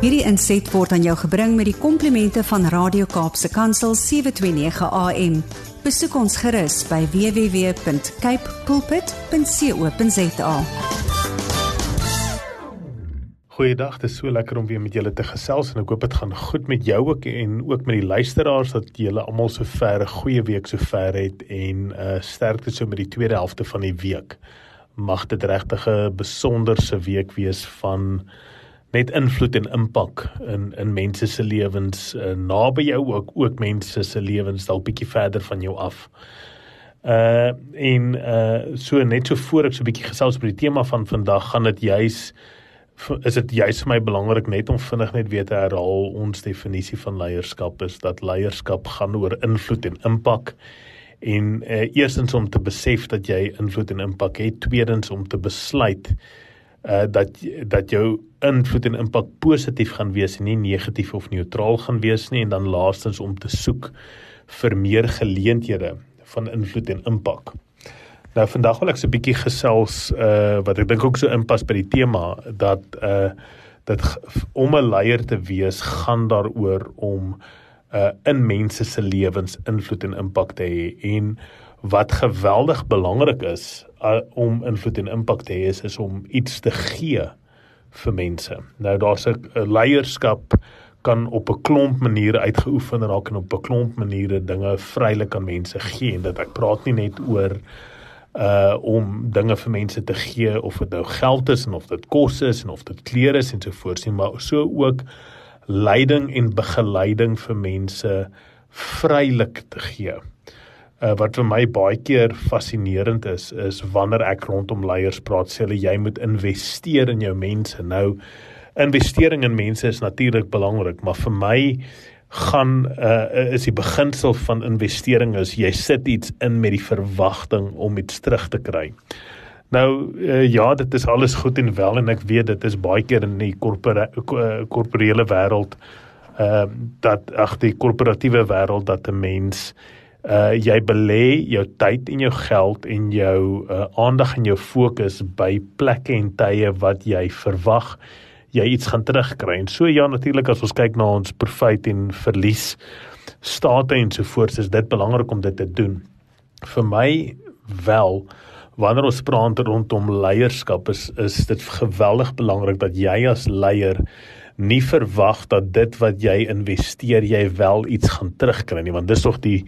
Hierdie inset word aan jou gebring met die komplimente van Radio Kaapse Kansel 729 AM. Besoek ons gerus by www.cape pulpit.co.za. Goeiedag, dit is so lekker om weer met julle te gesels en ek hoop dit gaan goed met jou ook en ook met die luisteraars dat julle almal so ver 'n goeie week so ver het en uh sterkte so met die tweede helfte van die week. Mag dit regtig 'n besonderse week wees van net invloed en impak in in mense se lewens uh, naby jou ook ook mense se lewens dalk bietjie verder van jou af. Uh en uh so net so voor ek so 'n bietjie gesels oor die tema van vandag gaan dit juis is dit juis vir my belangrik net om vinnig net weer te herhaal ons definisie van leierskap is dat leierskap gaan oor invloed en impak en uh, eerstens om te besef dat jy invloed en impak het tweedens om te besluit uh dat dat jou invloed en impak positief gaan wees en nie negatief of neutraal gaan wees nie en dan laastens om te soek vir meer geleenthede van invloed en impak. Nou vandag wil ek so 'n bietjie gesels uh wat ek dink ook so inpas by die tema dat uh dat om 'n leier te wees gaan daaroor om uh in mense se lewens invloed en impak te hê en wat geweldig belangrik is uh, om invloed en impak te hê is, is om iets te gee vir mense. Nou daar's 'n leierskap kan op 'n klomp maniere uitgeoefen raak en op 'n klomp maniere dinge vrylik aan mense gee en dit ek praat nie net oor uh om dinge vir mense te gee of dit nou geld is en of dit kos is en of dit klere is en so voort sien maar so ook leiding en begeleiding vir mense vrylik te gee uh, wat vir my baie keer fascinerend is is wanneer ek rondom leiers praat sê hulle jy moet investeer in jou mense. Nou investering in mense is natuurlik belangrik maar vir my gaan uh, is die beginsel van investering is jy sit iets in met die verwagting om iets terug te kry. Nou uh, ja dit is alles goed en wel en ek weet dit is baie keer in die korporele wêreld uh, dat ag die korporatiewe wêreld dat 'n mens uh jy belê jou tyd en jou geld en jou uh aandag en jou fokus by plekke en tye wat jy verwag jy iets gaan terugkry. En so ja natuurlik as ons kyk na ons profit en verlies state en so voort is dit belangrik om dit te doen. Vir my wel wanneer ons praat rondom leierskap is is dit geweldig belangrik dat jy as leier nie verwag dat dit wat jy investeer jy wel iets gaan terugkry nie want dis tog die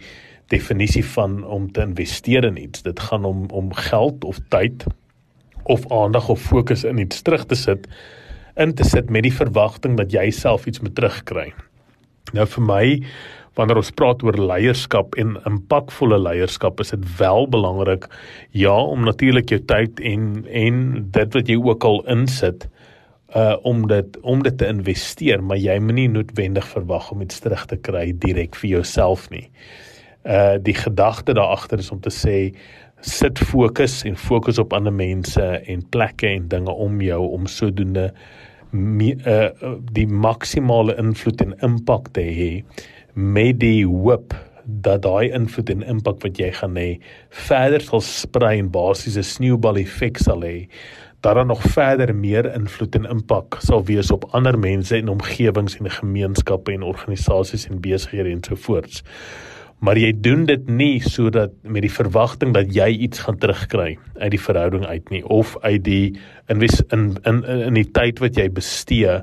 definisie van om te investeer in iets. Dit gaan om om geld of tyd of aandag of fokus in iets terug te sit in te sit met die verwagting dat jy self iets moet terugkry. Nou vir my wanneer ons praat oor leierskap en impakvolle leierskap is dit wel belangrik ja om natuurlik jou tyd en en dit wat jy ook al insit uh om dit om dit te investeer maar jy moenie noodwendig verwag om iets terug te kry direk vir jouself nie uh die gedagte daar agter is om te sê sit fokus en fokus op ander mense en plekke en dinge om jou om sodoende me, uh die maksimale invloed en impak te hê met die hoop dat daai invloed en impak wat jy gaan hê verder sal sprei en basies 'n sneeubal effek sal hê dat daar nog verder meer invloed en impak sal wees op ander mense en omgewings en gemeenskappe en organisasies en besighede en so voorts maar jy doen dit nie sodat met die verwagting dat jy iets gaan terugkry uit die verhouding uit nie of uit die in in in in die tyd wat jy bestee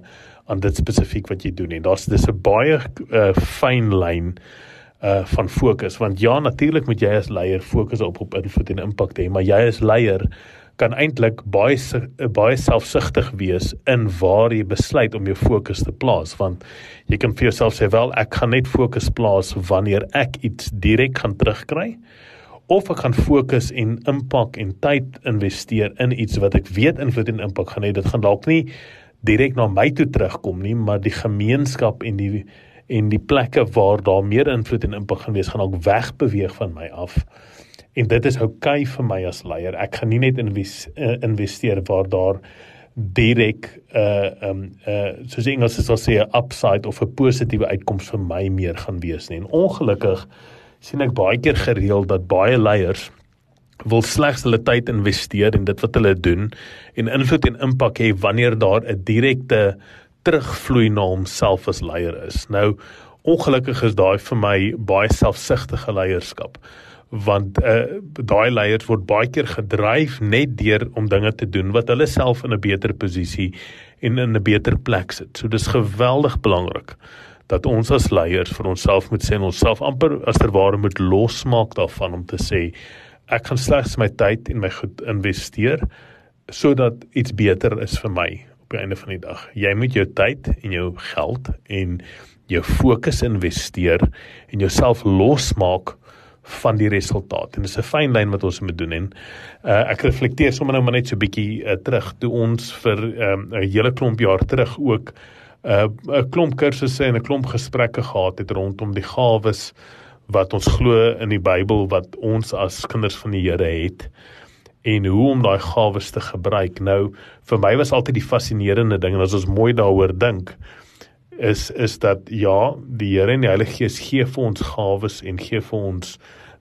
aan dit spesifiek wat jy doen en daar's dis 'n baie uh, fyn lyn uh van fokus want ja natuurlik moet jy as leier fokus op op invloed en impak hê maar jy as leier kan eintlik baie baie selfsugtig wees in waar jy besluit om jou fokus te plaas want jy kan vir jouself sê wel ek gaan net fokus plaas wanneer ek iets direk gaan terugkry of ek gaan fokus en impak en tyd investeer in iets wat ek weet invloed en impak gaan hê. Dit gaan dalk nie direk na my toe terugkom nie maar die gemeenskap en die en die plekke waar daar meer invloed en impak gaan wees gaan dalk wegbeweeg van my af en dit is oukei okay vir my as leier. Ek gaan nie net eh, investeer waar daar direk uh um uh soos Engels sal sê 'n upside of 'n positiewe uitkoms vir my meer gaan wees nie. En ongelukkig sien ek baie keer gereeld dat baie leiers wil slegs hulle tyd investeer in dit wat hulle doen en invloed en impak hê wanneer daar 'n direkte terugvloei na homself as leier is. Nou ongelukkig is daai vir my baie selfsugtige leierskap want uh, daai leiers word baie keer gedryf net deur om dinge te doen wat hulle self in 'n beter posisie en in 'n beter plek sit. So dis geweldig belangrik dat ons as leiers vir onsself moet sê en onsself amper as ter ware moet losmaak daarvan om te sê ek gaan slegs my tyd en my goed investeer sodat iets beter is vir my op die einde van die dag. Jy moet jou tyd en jou geld en jou fokus investeer en jouself losmaak van die resultaat. En dis 'n fyn lyn wat ons moet doen en uh, ek reflekteer sommer nou maar net so bietjie uh, terug toe ons vir ehm, 'n um, hele klomp jaar terug ook uh, 'n uh, klomp kursusse en 'n klomp gesprekke gehad het rondom die gawes wat ons glo in die Bybel wat ons as kinders van die Here het en hoe om daai gawes te gebruik. Nou vir my was altyd die fascinerende ding en as ons mooi daaroor dink, is is dat ja, die Here en die Heilige Gees gee vir ons gawes en gee vir ons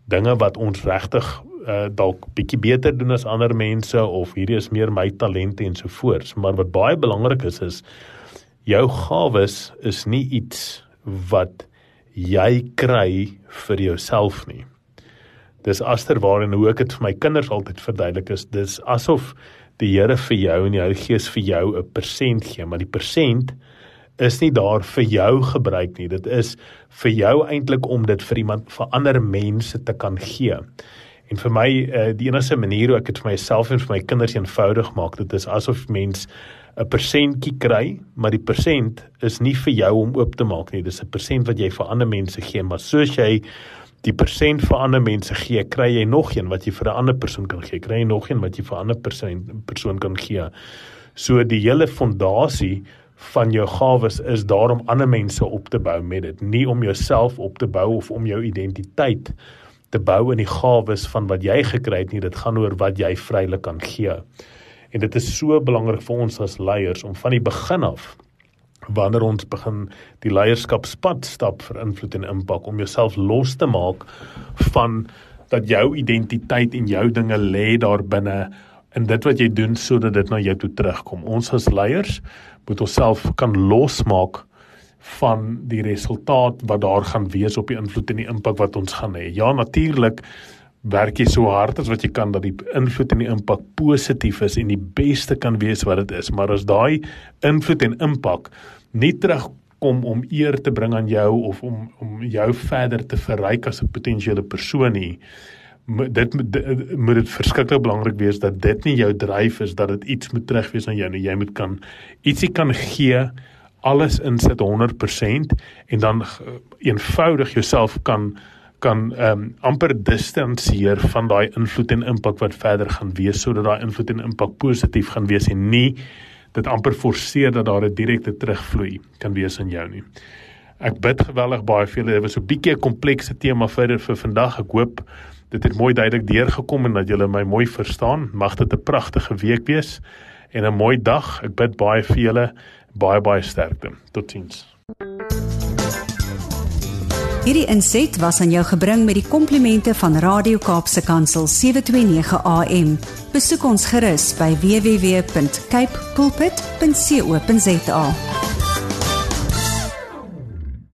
dinge wat ons regtig uh, dalk bietjie beter doen as ander mense of hierdie is meer my talente en so voort. Maar wat baie belangrik is is jou gawes is nie iets wat jy kry vir jouself nie. Dis asterware en hoe ek dit vir my kinders altyd verduidelik is, dis asof die Here vir jou en die Heilige Gees vir jou 'n persent gee, maar die persent is nie daar vir jou gebruik nie. Dit is vir jou eintlik om dit vir iemand vir ander mense te kan gee. En vir my uh, die enigste manier hoe ek dit vir myself en vir my kinders eenvoudig maak, dit is asof mens 'n persentjie kry, maar die persent is nie vir jou om oop te maak nie. Dis 'n persent wat jy vir ander mense gee, maar soos jy die persent vir ander mense gee, kry jy nog een wat jy vir 'n ander persoon kan gee. Kry jy nog een wat jy vir 'n ander persoon persoon kan gee. So die hele fondasie van jou gawes is daar om ander mense op te bou met dit, nie om jouself op te bou of om jou identiteit te bou in die gawes van wat jy gekry het nie, dit gaan oor wat jy vrylik kan gee. En dit is so belangrik vir ons as leiers om van die begin af wanneer ons begin die leierskapspad stap vir invloed en impak om jouself los te maak van dat jou identiteit en jou dinge lê daar binne in dit wat jy doen sodat dit na jou toe terugkom. Ons as leiers moet onsself kan losmaak van die resultaat wat daar gaan wees op die invloed en die impak wat ons gaan hê. Ja, natuurlik werk jy so hard as wat jy kan dat die invloed en die impak positief is en die beste kan wees wat dit is, maar as daai invloed en impak nie terugkom om eer te bring aan jou of om om jou verder te verryk as 'n potensiële persoon nie, dit moet dit verskriklik belangrik wees dat dit nie jou dryf is dat dit iets moet terugwees aan jou nie. Jy moet kan ietsie kan gee, alles insit 100% en dan eenvoudig jouself kan kan ehm um, amper distansieer van daai invloed en impak wat verder gaan wees sodat daai invloed en impak positief gaan wees en nie dit amper forceer dat daar 'n direkte terugvloei kan wees aan jou nie. Ek bid geweldig baie vir julle. Dit was 'n bietjie 'n komplekse tema vir vir vandag. Ek hoop dit het mooi duidelik deurgekom en dat julle my mooi verstaan. Mag dit 'n pragtige week wees en 'n mooi dag. Ek bid baie vir julle, baie baie sterkte. Totsiens. Hierdie inset was aan jou gebring met die komplimente van Radio Kaapse Kansel 729 AM. Besoek ons gerus by www.cape pulpit.co.za.